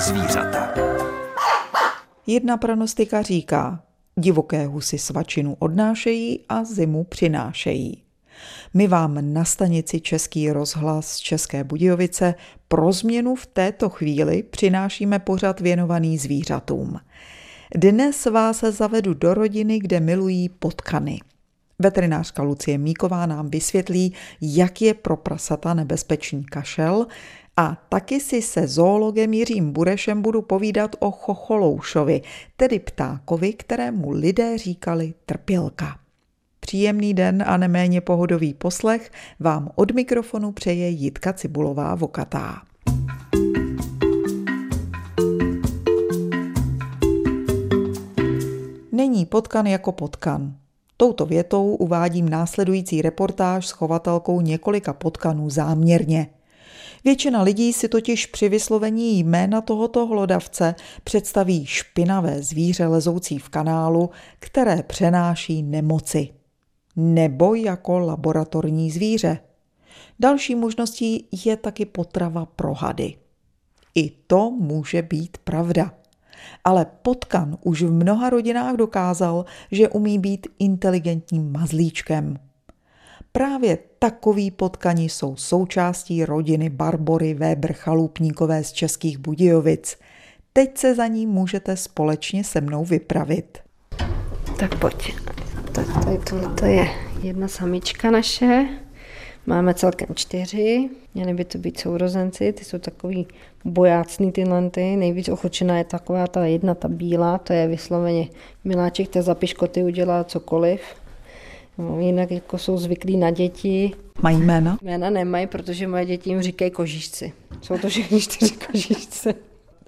zvířata. Jedna pranostika říká, divoké husy svačinu odnášejí a zimu přinášejí. My vám na stanici Český rozhlas České Budějovice pro změnu v této chvíli přinášíme pořad věnovaný zvířatům. Dnes vás zavedu do rodiny, kde milují potkany. Veterinářka Lucie Míková nám vysvětlí, jak je pro prasata nebezpečný kašel a taky si se zoologem Jiřím Burešem budu povídat o chocholoušovi, tedy ptákovi, kterému lidé říkali trpělka. Příjemný den a neméně pohodový poslech vám od mikrofonu přeje Jitka Cibulová Vokatá. Není potkan jako potkan. Touto větou uvádím následující reportáž s chovatelkou několika potkanů záměrně. Většina lidí si totiž při vyslovení jména tohoto hlodavce představí špinavé zvíře lezoucí v kanálu, které přenáší nemoci nebo jako laboratorní zvíře. Další možností je taky potrava pro hady. I to může být pravda. Ale potkan už v mnoha rodinách dokázal, že umí být inteligentním mazlíčkem. Právě takový potkani jsou součástí rodiny Barbory Weber Chalupníkové z Českých Budějovic. Teď se za ní můžete společně se mnou vypravit. Tak pojď tak tady tohle to je jedna samička naše. Máme celkem čtyři, měly by to být sourozenci, ty jsou takový bojácný tyhle. Ty. Nejvíc ochočená je taková ta jedna, ta bílá, to je vysloveně miláček, ta za piškoty udělá cokoliv. No, jinak jako jsou zvyklí na děti. Mají jména? Jména nemají, protože moje děti jim říkají kožišci. Jsou to všichni čtyři kožišci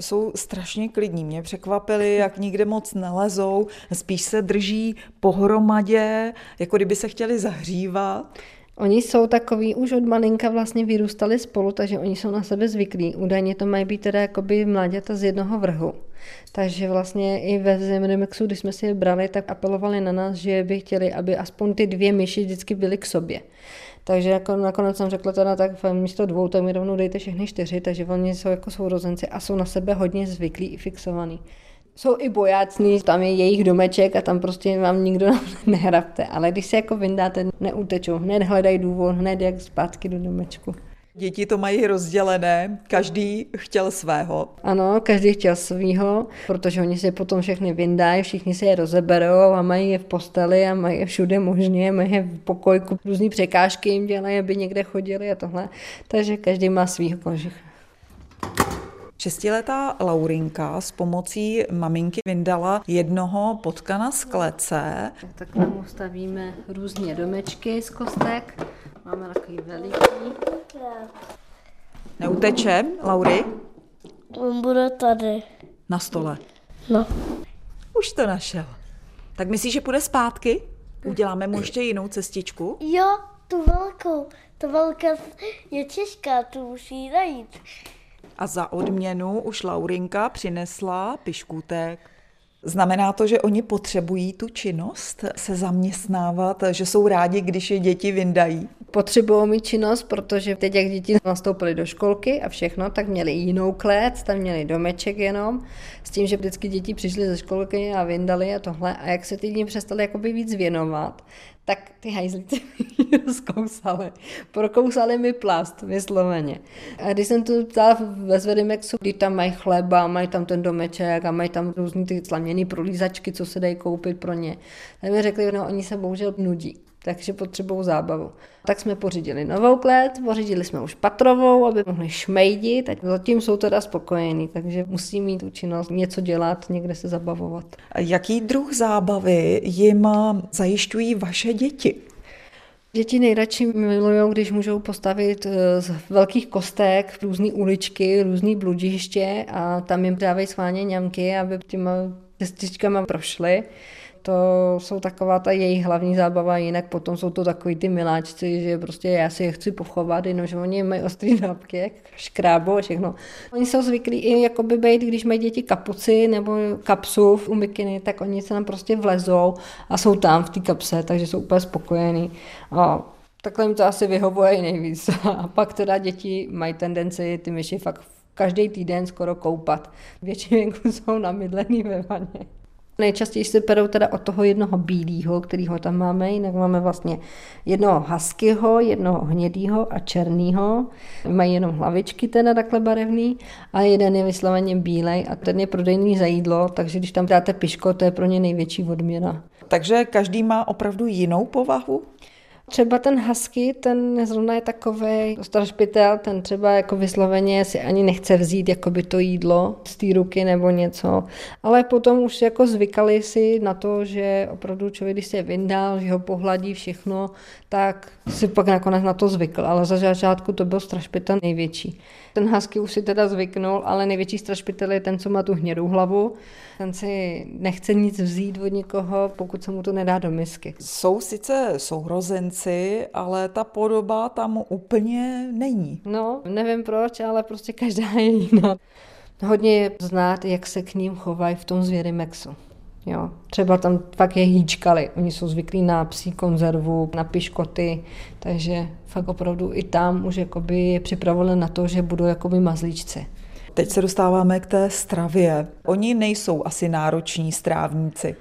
jsou strašně klidní. Mě překvapili, jak nikde moc nelezou, spíš se drží pohromadě, jako kdyby se chtěli zahřívat. Oni jsou takový, už od malinka vlastně vyrůstali spolu, takže oni jsou na sebe zvyklí. Údajně to mají být teda jakoby mláďata z jednoho vrhu. Takže vlastně i ve Zemremexu, když jsme si je brali, tak apelovali na nás, že by chtěli, aby aspoň ty dvě myši vždycky byly k sobě. Takže jako nakonec jsem řekla teda tak místo dvou, tak mi rovnou dejte všechny čtyři, takže oni jsou jako sourozenci a jsou na sebe hodně zvyklí i fixovaní. Jsou i bojácní, tam je jejich domeček a tam prostě vám nikdo nehrabte, ale když se jako vyndáte, neutečou, hned hledají důvod, hned jak zpátky do domečku. Děti to mají rozdělené, každý chtěl svého. Ano, každý chtěl svého, protože oni si potom všechny vyndají, všichni si je rozeberou a mají je v posteli a mají je všude možně, mají je v pokojku, různé překážky jim dělají, aby někde chodili a tohle. Takže každý má svýho kožich. Šestiletá Laurinka s pomocí maminky vyndala jednoho potkana z klece. Tak takhle mu stavíme různě domečky z kostek. Máme takový veliký. Neuteče, Laury? On bude tady. Na stole. No. Už to našel. Tak myslíš, že půjde zpátky? Uděláme mu ještě jinou cestičku? Jo, tu velkou. Ta velká je těžká, tu musí najít. A za odměnu už Laurinka přinesla piškůtek. Znamená to, že oni potřebují tu činnost se zaměstnávat, že jsou rádi, když je děti vyndají? Potřebují mít činnost, protože teď, jak děti nastoupily do školky a všechno, tak měli jinou klec, tam měli domeček jenom, s tím, že vždycky děti přišly ze školky a vyndali a tohle. A jak se ty dní přestali jakoby víc věnovat, tak ty hajzlíci mi rozkousali. Prokousali mi plast, vysloveně. A když jsem tu ptala ve Zvedimexu, kdy tam mají chleba, mají tam ten domeček a mají tam různý ty slaměný prolízačky, co se dají koupit pro ně, tak mi řekli, no oni se bohužel nudí takže potřebují zábavu. Tak jsme pořídili novou klec, pořídili jsme už patrovou, aby mohli šmejdit a zatím jsou teda spokojení, takže musí mít účinnost něco dělat, někde se zabavovat. Jaký druh zábavy jim zajišťují vaše děti? Děti nejradši milují, když můžou postavit eh, z velkých kostek různé uličky, různé bludiště a tam jim dávají schválně ňamky, aby těma cestičkama prošly to jsou taková ta jejich hlavní zábava, jinak potom jsou to takový ty miláčci, že prostě já si je chci pochovat, že oni mají ostrý nápky, jak škrábou a všechno. Oni jsou zvyklí i jakoby být, když mají děti kapuci nebo kapsu u mikiny, tak oni se tam prostě vlezou a jsou tam v té kapse, takže jsou úplně spokojení. A takhle jim to asi vyhovuje nejvíc. A pak teda děti mají tendenci ty myši fakt každý týden skoro koupat. Většinou jsou namydlený ve vaně. Nejčastěji se perou teda od toho jednoho bílého, kterýho tam máme, jinak máme vlastně jednoho huskyho, jednoho hnědýho a černýho. Mají jenom hlavičky teda takhle barevný a jeden je vysloveně bílej a ten je prodejný za jídlo, takže když tam dáte piško, to je pro ně největší odměna. Takže každý má opravdu jinou povahu? Třeba ten husky, ten zrovna je takový strašpitel, ten třeba jako vysloveně si ani nechce vzít jako by to jídlo z té ruky nebo něco, ale potom už jako zvykali si na to, že opravdu člověk, když se je vyndal, že ho pohladí všechno, tak si pak nakonec na to zvykl, ale za začátku to byl strašpitel největší. Ten husky už si teda zvyknul, ale největší strašpitel je ten, co má tu hnědou hlavu. Ten si nechce nic vzít od nikoho, pokud se mu to nedá do misky. Jsou sice sourozenci, ale ta podoba tam úplně není. No, nevím proč, ale prostě každá je jiná. Hodně je znát, jak se k ním chovají v tom zvěrimexu. Jo. Třeba tam fakt je hýčkali. Oni jsou zvyklí na psí konzervu, na piškoty, takže fakt opravdu i tam už jakoby je připravili na to, že budou jakoby mazlíčci. Teď se dostáváme k té stravě. Oni nejsou asi nároční strávníci.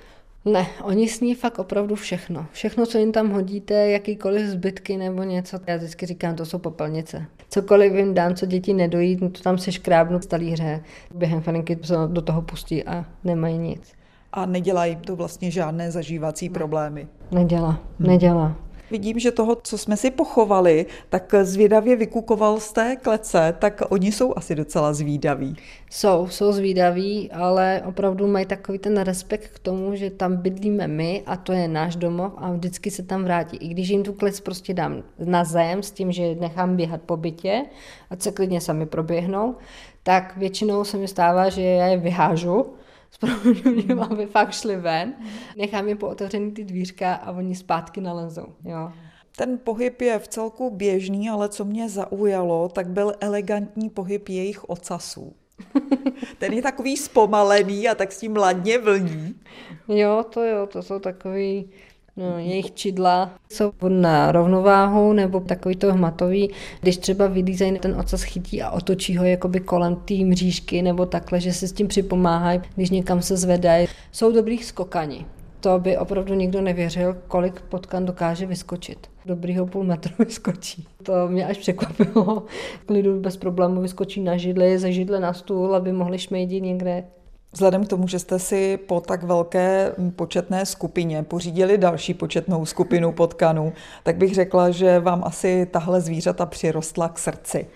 Ne, oni sní fakt opravdu všechno. Všechno, co jim tam hodíte, jakýkoliv zbytky nebo něco, já vždycky říkám, to jsou popelnice. Cokoliv jim dám, co děti nedojí, to tam se škrábnu z talíře. Během faninky se do toho pustí a nemají nic. A nedělají to vlastně žádné zažívací problémy. Nedělá, nedělá. Vidím, že toho, co jsme si pochovali, tak zvědavě vykukoval z té klece, tak oni jsou asi docela zvídaví. Jsou, jsou zvídaví, ale opravdu mají takový ten respekt k tomu, že tam bydlíme my a to je náš domov a vždycky se tam vrátí. I když jim tu klec prostě dám na zem s tím, že nechám běhat po bytě, a se klidně sami proběhnou, tak většinou se mi stává, že já je vyhážu s proměním, aby fakt šli ven. Nechám je po otevřený ty dvířka a oni zpátky nalezou. Jo. Ten pohyb je v celku běžný, ale co mě zaujalo, tak byl elegantní pohyb jejich ocasů. Ten je takový zpomalený a tak s tím ladně vlní. Jo, to jo, to jsou takový No, jejich čidla jsou na rovnováhu nebo takový to hmatový, když třeba vylízají ten ocas chytí a otočí ho jakoby kolem té mřížky nebo takhle, že se s tím připomáhají, když někam se zvedají. Jsou dobrých skokani. To by opravdu nikdo nevěřil, kolik potkan dokáže vyskočit. Dobrýho půl metru vyskočí. To mě až překvapilo. Klidu bez problému vyskočí na židli, ze židle na stůl, aby mohli šmejdit někde Vzhledem k tomu, že jste si po tak velké početné skupině pořídili další početnou skupinu potkanů, tak bych řekla, že vám asi tahle zvířata přirostla k srdci.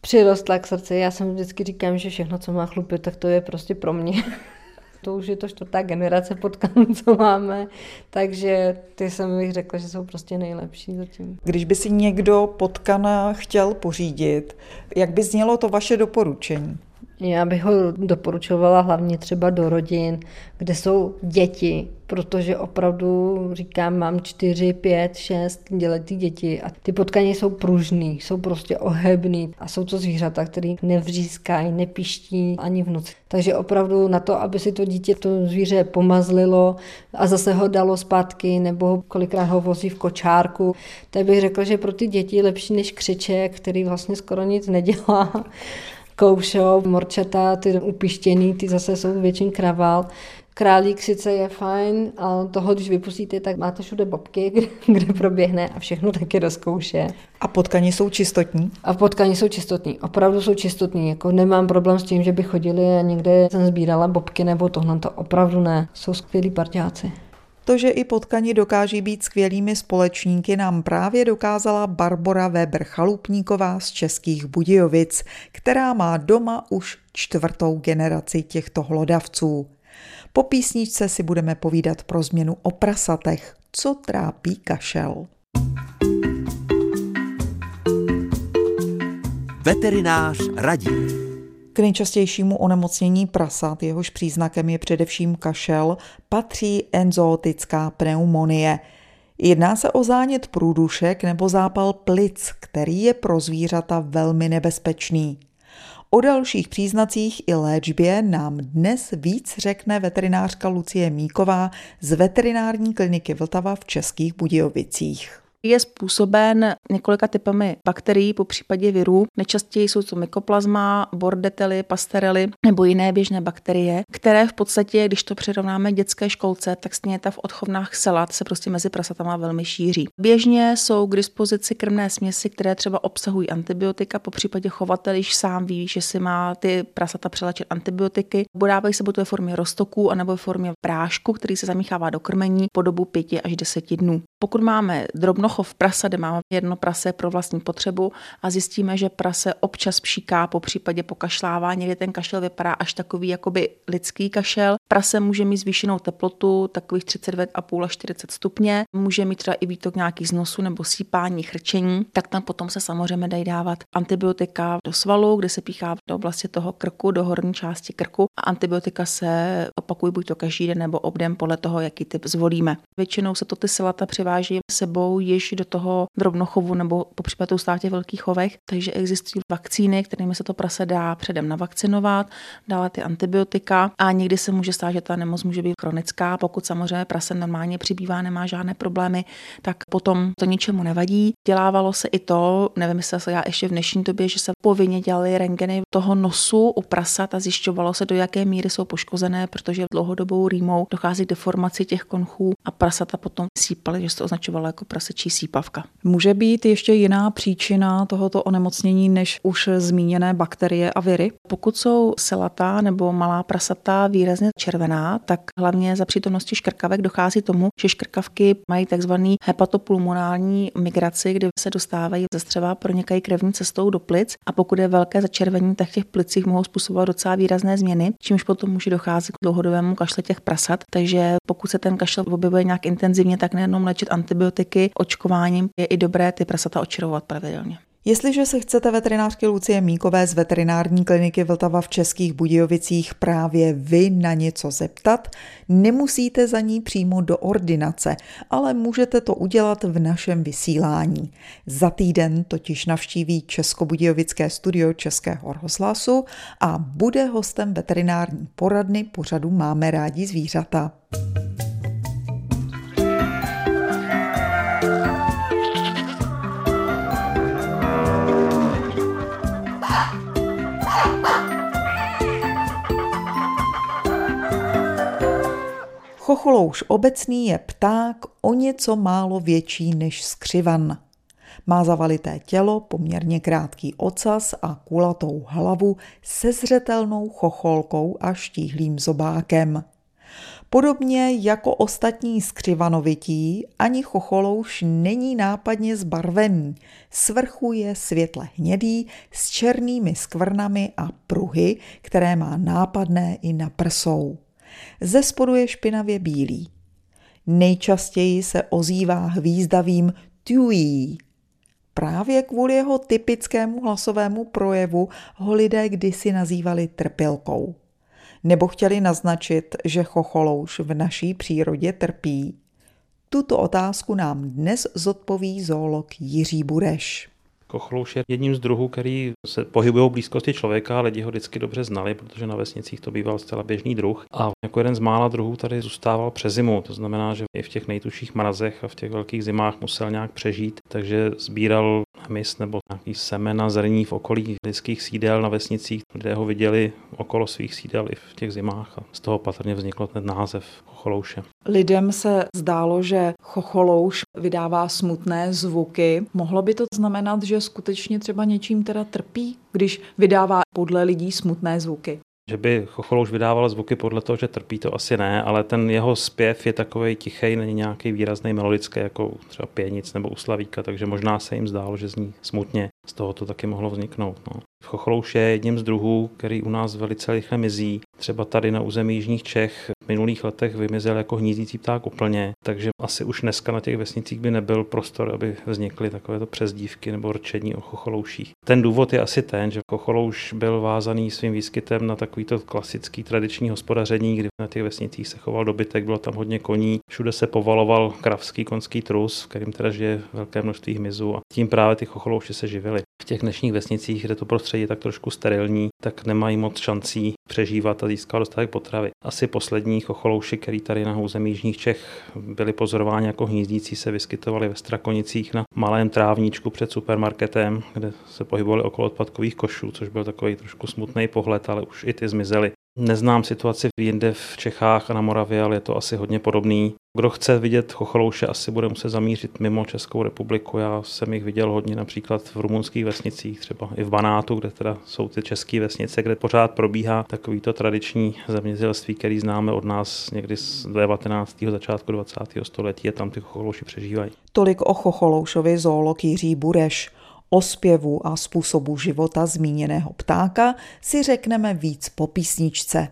Přirostla k srdci. Já jsem vždycky říkám, že všechno, co má chlupy, tak to je prostě pro mě. to už je to čtvrtá generace potkanů, co máme, takže ty jsem bych řekla, že jsou prostě nejlepší zatím. Když by si někdo potkana chtěl pořídit, jak by znělo to vaše doporučení? Já bych ho doporučovala hlavně třeba do rodin, kde jsou děti, protože opravdu říkám, mám čtyři, pět, šest děletý děti a ty potkaně jsou pružný, jsou prostě ohebný a jsou to zvířata, které nevřískají, nepiští ani v noci. Takže opravdu na to, aby si to dítě to zvíře pomazlilo a zase ho dalo zpátky nebo kolikrát ho vozí v kočárku, tak bych řekla, že pro ty děti je lepší než křiček, který vlastně skoro nic nedělá koušou, morčata, ty upištěný, ty zase jsou většin kravál. Králík sice je fajn, ale toho, když vypustíte, tak máte všude bobky, kde, kde proběhne a všechno taky rozkouše. A potkani jsou čistotní? A potkani jsou čistotní, opravdu jsou čistotní. Jako nemám problém s tím, že by chodili a někde jsem sbírala bobky nebo tohle, to opravdu ne. Jsou skvělí parťáci. To, že i potkani dokáží být skvělými společníky, nám právě dokázala Barbora Weber Chalupníková z Českých Budějovic, která má doma už čtvrtou generaci těchto hlodavců. Po písničce si budeme povídat pro změnu o prasatech, co trápí kašel. Veterinář radí. K nejčastějšímu onemocnění prasat, jehož příznakem je především kašel, patří enzootická pneumonie. Jedná se o zánět průdušek nebo zápal plic, který je pro zvířata velmi nebezpečný. O dalších příznacích i léčbě nám dnes víc řekne veterinářka Lucie Míková z veterinární kliniky Vltava v Českých Budějovicích. Je způsoben několika typami bakterií, po případě virů. Nejčastěji jsou to mykoplazma, bordetely, pasterely nebo jiné běžné bakterie, které v podstatě, když to přirovnáme dětské školce, tak stejně ta v odchovnách salat se prostě mezi prasatama velmi šíří. Běžně jsou k dispozici krmné směsi, které třeba obsahují antibiotika, po případě chovatel již sám ví, že si má ty prasata přelečit antibiotiky. Podávají se buď ve formě roztoků, anebo ve formě prášku, který se zamíchává do krmení po dobu 5 až 10 dnů. Pokud máme drobnochov prasa, kde máme jedno prase pro vlastní potřebu a zjistíme, že prase občas pšíká, po případě pokašlává, někdy ten kašel vypadá až takový jakoby lidský kašel. Prase může mít zvýšenou teplotu, takových 39,5 až 40 stupně, může mít třeba i výtok nějaký z nosu nebo sípání, chrčení, tak tam potom se samozřejmě dají dávat antibiotika do svalu, kde se píchá do oblasti toho krku, do horní části krku a antibiotika se opakují buď to každý den nebo obden podle toho, jaký typ zvolíme. Většinou se to ty silata přiváží sebou již do toho drobnochovu nebo po případu v těch velkých chovech, takže existují vakcíny, kterými se to prase dá předem navakcinovat, dále ty antibiotika a někdy se může stát, že ta nemoc může být chronická. Pokud samozřejmě prase normálně přibývá, nemá žádné problémy, tak potom to ničemu nevadí. Dělávalo se i to, nevím, jestli se já ještě v dnešní době, že se povinně dělali rengeny toho nosu u prasat a zjišťovalo se, do jaké míry jsou poškozené, protože dlouhodobou rýmou dochází k deformaci těch konchů a prasata potom sípaly, že se to označovalo jako prasečí sípavka. Může být ještě jiná příčina tohoto onemocnění než už zmíněné bakterie a viry? Pokud jsou selata nebo malá prasata výrazně červená, tak hlavně za přítomnosti škrkavek dochází tomu, že škrkavky mají takzvaný hepatopulmonální migraci, kdy se dostávají ze střeva, pronikají krevní cestou do plic a pokud je velké začervení, tak těch plicích mohou způsobovat docela výrazné změny, čímž potom může docházet k dlouhodobému kašle těch prasat. Takže pokud se ten kašel objevuje nějak intenzivně, tak nejenom léčit antibiotiky, očkováním je i dobré ty prasata očarovat pravidelně. Jestliže se chcete veterinářky Lucie Míkové z veterinární kliniky Vltava v Českých Budějovicích právě vy na něco zeptat, nemusíte za ní přímo do ordinace, ale můžete to udělat v našem vysílání. Za týden totiž navštíví Českobudějovické studio Českého rozhlasu a bude hostem veterinární poradny pořadu Máme rádi zvířata. Chocholouš obecný je pták o něco málo větší než skřivan. Má zavalité tělo, poměrně krátký ocas a kulatou hlavu se zřetelnou chocholkou a štíhlým zobákem. Podobně jako ostatní skřivanovití, ani chocholouš není nápadně zbarvený. Svrchu je světle hnědý s černými skvrnami a pruhy, které má nápadné i na prsou. Ze spodu je špinavě bílý. Nejčastěji se ozývá hvízdavým tují. Právě kvůli jeho typickému hlasovému projevu ho lidé kdysi nazývali trpilkou. Nebo chtěli naznačit, že chocholouš v naší přírodě trpí? Tuto otázku nám dnes zodpoví zoolog Jiří Bureš. Kochlouš je jedním z druhů, který se pohybují v blízkosti člověka, lidi ho vždycky dobře znali, protože na vesnicích to býval zcela běžný druh. A jako jeden z mála druhů tady zůstával přes zimu, to znamená, že i v těch nejtuších mrazech a v těch velkých zimách musel nějak přežít, takže sbíral hmyz nebo nějaký semena zrní v okolí lidských sídel na vesnicích, kde ho viděli okolo svých sídel i v těch zimách a z toho patrně vznikl ten název chocholouše. Lidem se zdálo, že chocholouš vydává smutné zvuky. Mohlo by to znamenat, že skutečně třeba něčím teda trpí, když vydává podle lidí smutné zvuky? Že by chocholouš vydával zvuky podle toho, že trpí, to asi ne, ale ten jeho zpěv je takový tichý, není nějaký výrazný melodický, jako třeba pěnic nebo uslavíka, takže možná se jim zdálo, že zní smutně. Z toho to taky mohlo vzniknout. No. Chocholouš je jedním z druhů, který u nás velice rychle mizí. Třeba tady na území Jižních Čech minulých letech vymizel jako hnízdící pták úplně, takže asi už dneska na těch vesnicích by nebyl prostor, aby vznikly takovéto přezdívky nebo rčení o chocholouších. Ten důvod je asi ten, že chocholouš byl vázaný svým výskytem na takovýto klasický tradiční hospodaření, kdy na těch vesnicích se choval dobytek, bylo tam hodně koní, všude se povaloval kravský konský trus, v kterým teda žije velké množství hmyzu a tím právě ty chocholouši se živili. V těch dnešních vesnicích, kde to prostředí je tak trošku sterilní, tak nemají moc šancí přežívat a získat dostatek potravy. Asi poslední chocholouši, který tady na území Jižních Čech byli pozorováni jako hnízdící, se vyskytovali ve Strakonicích na malém trávníčku před supermarketem, kde se pohybovali okolo odpadkových košů, což byl takový trošku smutný pohled, ale už i ty zmizely. Neznám situaci jinde v Čechách a na Moravě, ale je to asi hodně podobný. Kdo chce vidět chocholouše, asi bude muset zamířit mimo Českou republiku. Já jsem jich viděl hodně například v rumunských vesnicích, třeba i v Banátu, kde teda jsou ty české vesnice, kde pořád probíhá takovýto tradiční zemědělství, který známe od nás někdy z 19. začátku 20. století a tam ty chocholouši přežívají. Tolik o chocholoušovi zoolog Jiří Bureš. O zpěvu a způsobu života zmíněného ptáka si řekneme víc po písničce.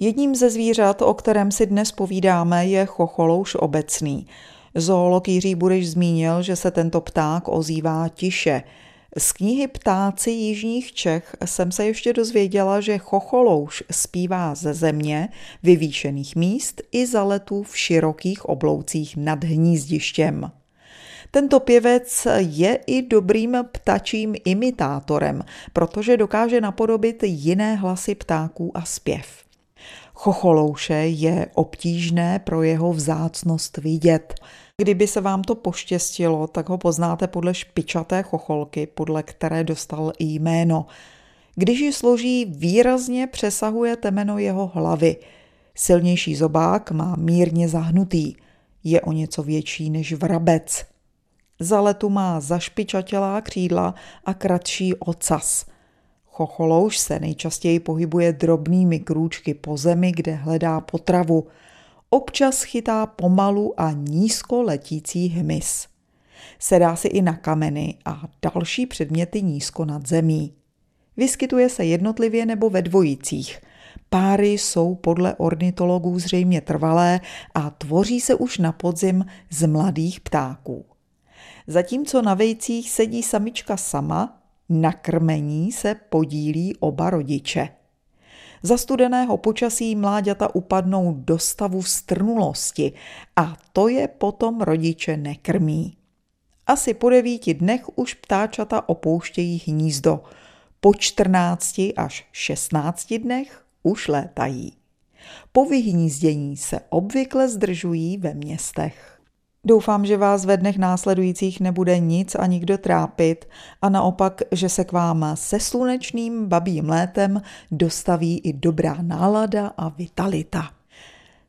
Jedním ze zvířat, o kterém si dnes povídáme, je chocholouš obecný. Zoolog Jiří Bureš zmínil, že se tento pták ozývá tiše – z knihy Ptáci jižních Čech jsem se ještě dozvěděla, že chocholouš zpívá ze země, vyvýšených míst i za letů v širokých obloucích nad hnízdištěm. Tento pěvec je i dobrým ptačím imitátorem, protože dokáže napodobit jiné hlasy ptáků a zpěv. Chocholouše je obtížné pro jeho vzácnost vidět – Kdyby se vám to poštěstilo, tak ho poznáte podle špičaté chocholky, podle které dostal i jméno. Když ji složí, výrazně přesahuje temeno jeho hlavy. Silnější zobák má mírně zahnutý. Je o něco větší než vrabec. Za letu má zašpičatělá křídla a kratší ocas. Chocholouš se nejčastěji pohybuje drobnými krůčky po zemi, kde hledá potravu – Občas chytá pomalu a nízko letící hmyz. Sedá si i na kameny a další předměty nízko nad zemí. Vyskytuje se jednotlivě nebo ve dvojicích. Páry jsou podle ornitologů zřejmě trvalé a tvoří se už na podzim z mladých ptáků. Zatímco na vejcích sedí samička sama, na krmení se podílí oba rodiče. Za studeného počasí mláďata upadnou do stavu strnulosti a to je potom rodiče nekrmí. Asi po devíti dnech už ptáčata opouštějí hnízdo. Po 14 až 16 dnech už létají. Po vyhnízdění se obvykle zdržují ve městech. Doufám, že vás ve dnech následujících nebude nic a nikdo trápit a naopak, že se k vám se slunečným babím létem dostaví i dobrá nálada a vitalita.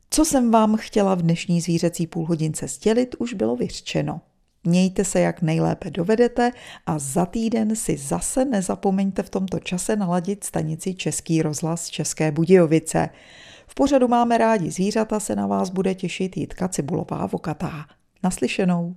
Co jsem vám chtěla v dnešní zvířecí půlhodince stělit, už bylo vyřčeno. Mějte se, jak nejlépe dovedete a za týden si zase nezapomeňte v tomto čase naladit stanici Český rozhlas České Budějovice. V pořadu máme rádi zvířata se na vás bude těšit Jitka Cibulová Vokatá. Naslyšenou.